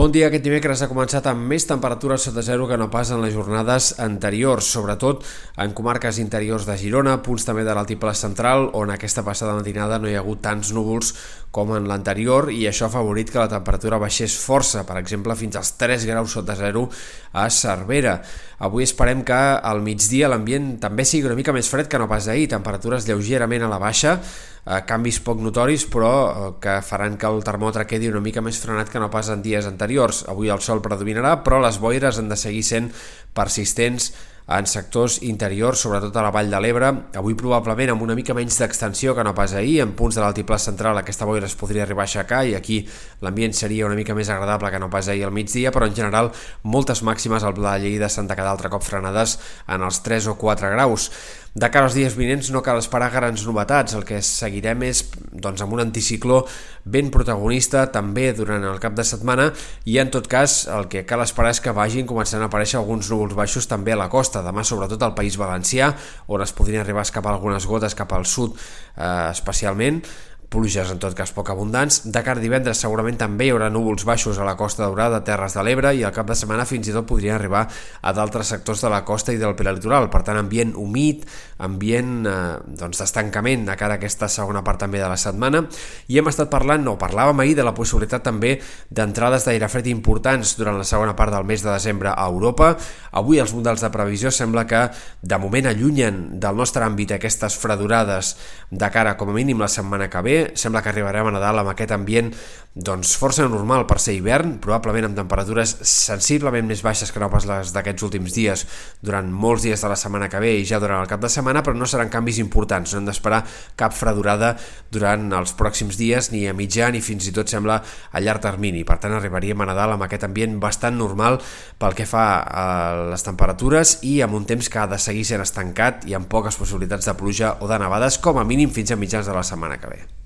Bon dia. Aquest dimecres ha començat amb més temperatures sota zero que no pas en les jornades anteriors, sobretot en comarques interiors de Girona, punts també de l'altiple central, on aquesta passada matinada no hi ha hagut tants núvols com en l'anterior i això ha favorit que la temperatura baixés força, per exemple, fins als 3 graus sota zero a Cervera. Avui esperem que al migdia l'ambient també sigui una mica més fred que no pas ahir, temperatures lleugerament a la baixa, eh, canvis poc notoris però eh, que faran que el termòmetre quedi una mica més frenat que no pas en dies anteriors. Avui el sol predominarà però les boires han de seguir sent persistents en sectors interiors, sobretot a la Vall de l'Ebre. Avui probablement amb una mica menys d'extensió que no pas ahir, en punts de l'altiplà central aquesta boira es podria arribar a aixecar i aquí l'ambient seria una mica més agradable que no pas ahir al migdia, però en general moltes màximes al Pla de Lleida s'han de quedar altre cop frenades en els 3 o 4 graus. De cara als dies vinents no cal esperar grans novetats, el que seguirem és doncs, amb un anticicló ben protagonista també durant el cap de setmana i en tot cas el que cal esperar és que vagin començant a aparèixer alguns núvols baixos també a la costa, demà sobretot al País Valencià on es podrien arribar a escapar algunes gotes cap al sud eh, especialment pluges en tot cas poc abundants. De cara a divendres segurament també hi haurà núvols baixos a la costa daurada, Terres de l'Ebre i al cap de setmana fins i tot podrien arribar a d'altres sectors de la costa i del prelitoral. Per tant, ambient humit, ambient eh, doncs d'estancament a cara a aquesta segona part també de la setmana i hem estat parlant, o parlàvem ahir de la possibilitat també d'entrades d'aire fred importants durant la segona part del mes de desembre a Europa. Avui els models de previsió sembla que de moment allunyen del nostre àmbit aquestes fredurades de cara com a mínim la setmana que ve sembla que arribarem a Nadal amb aquest ambient doncs força normal per ser hivern, probablement amb temperatures sensiblement més baixes que no pas les d'aquests últims dies durant molts dies de la setmana que ve i ja durant el cap de setmana, però no seran canvis importants, no hem d'esperar cap fredurada durant els pròxims dies, ni a mitjà ni fins i tot sembla a llarg termini, per tant arribaríem a Nadal amb aquest ambient bastant normal pel que fa a les temperatures i amb un temps que ha de seguir sent estancat i amb poques possibilitats de pluja o de nevades, com a mínim fins a mitjans de la setmana que ve.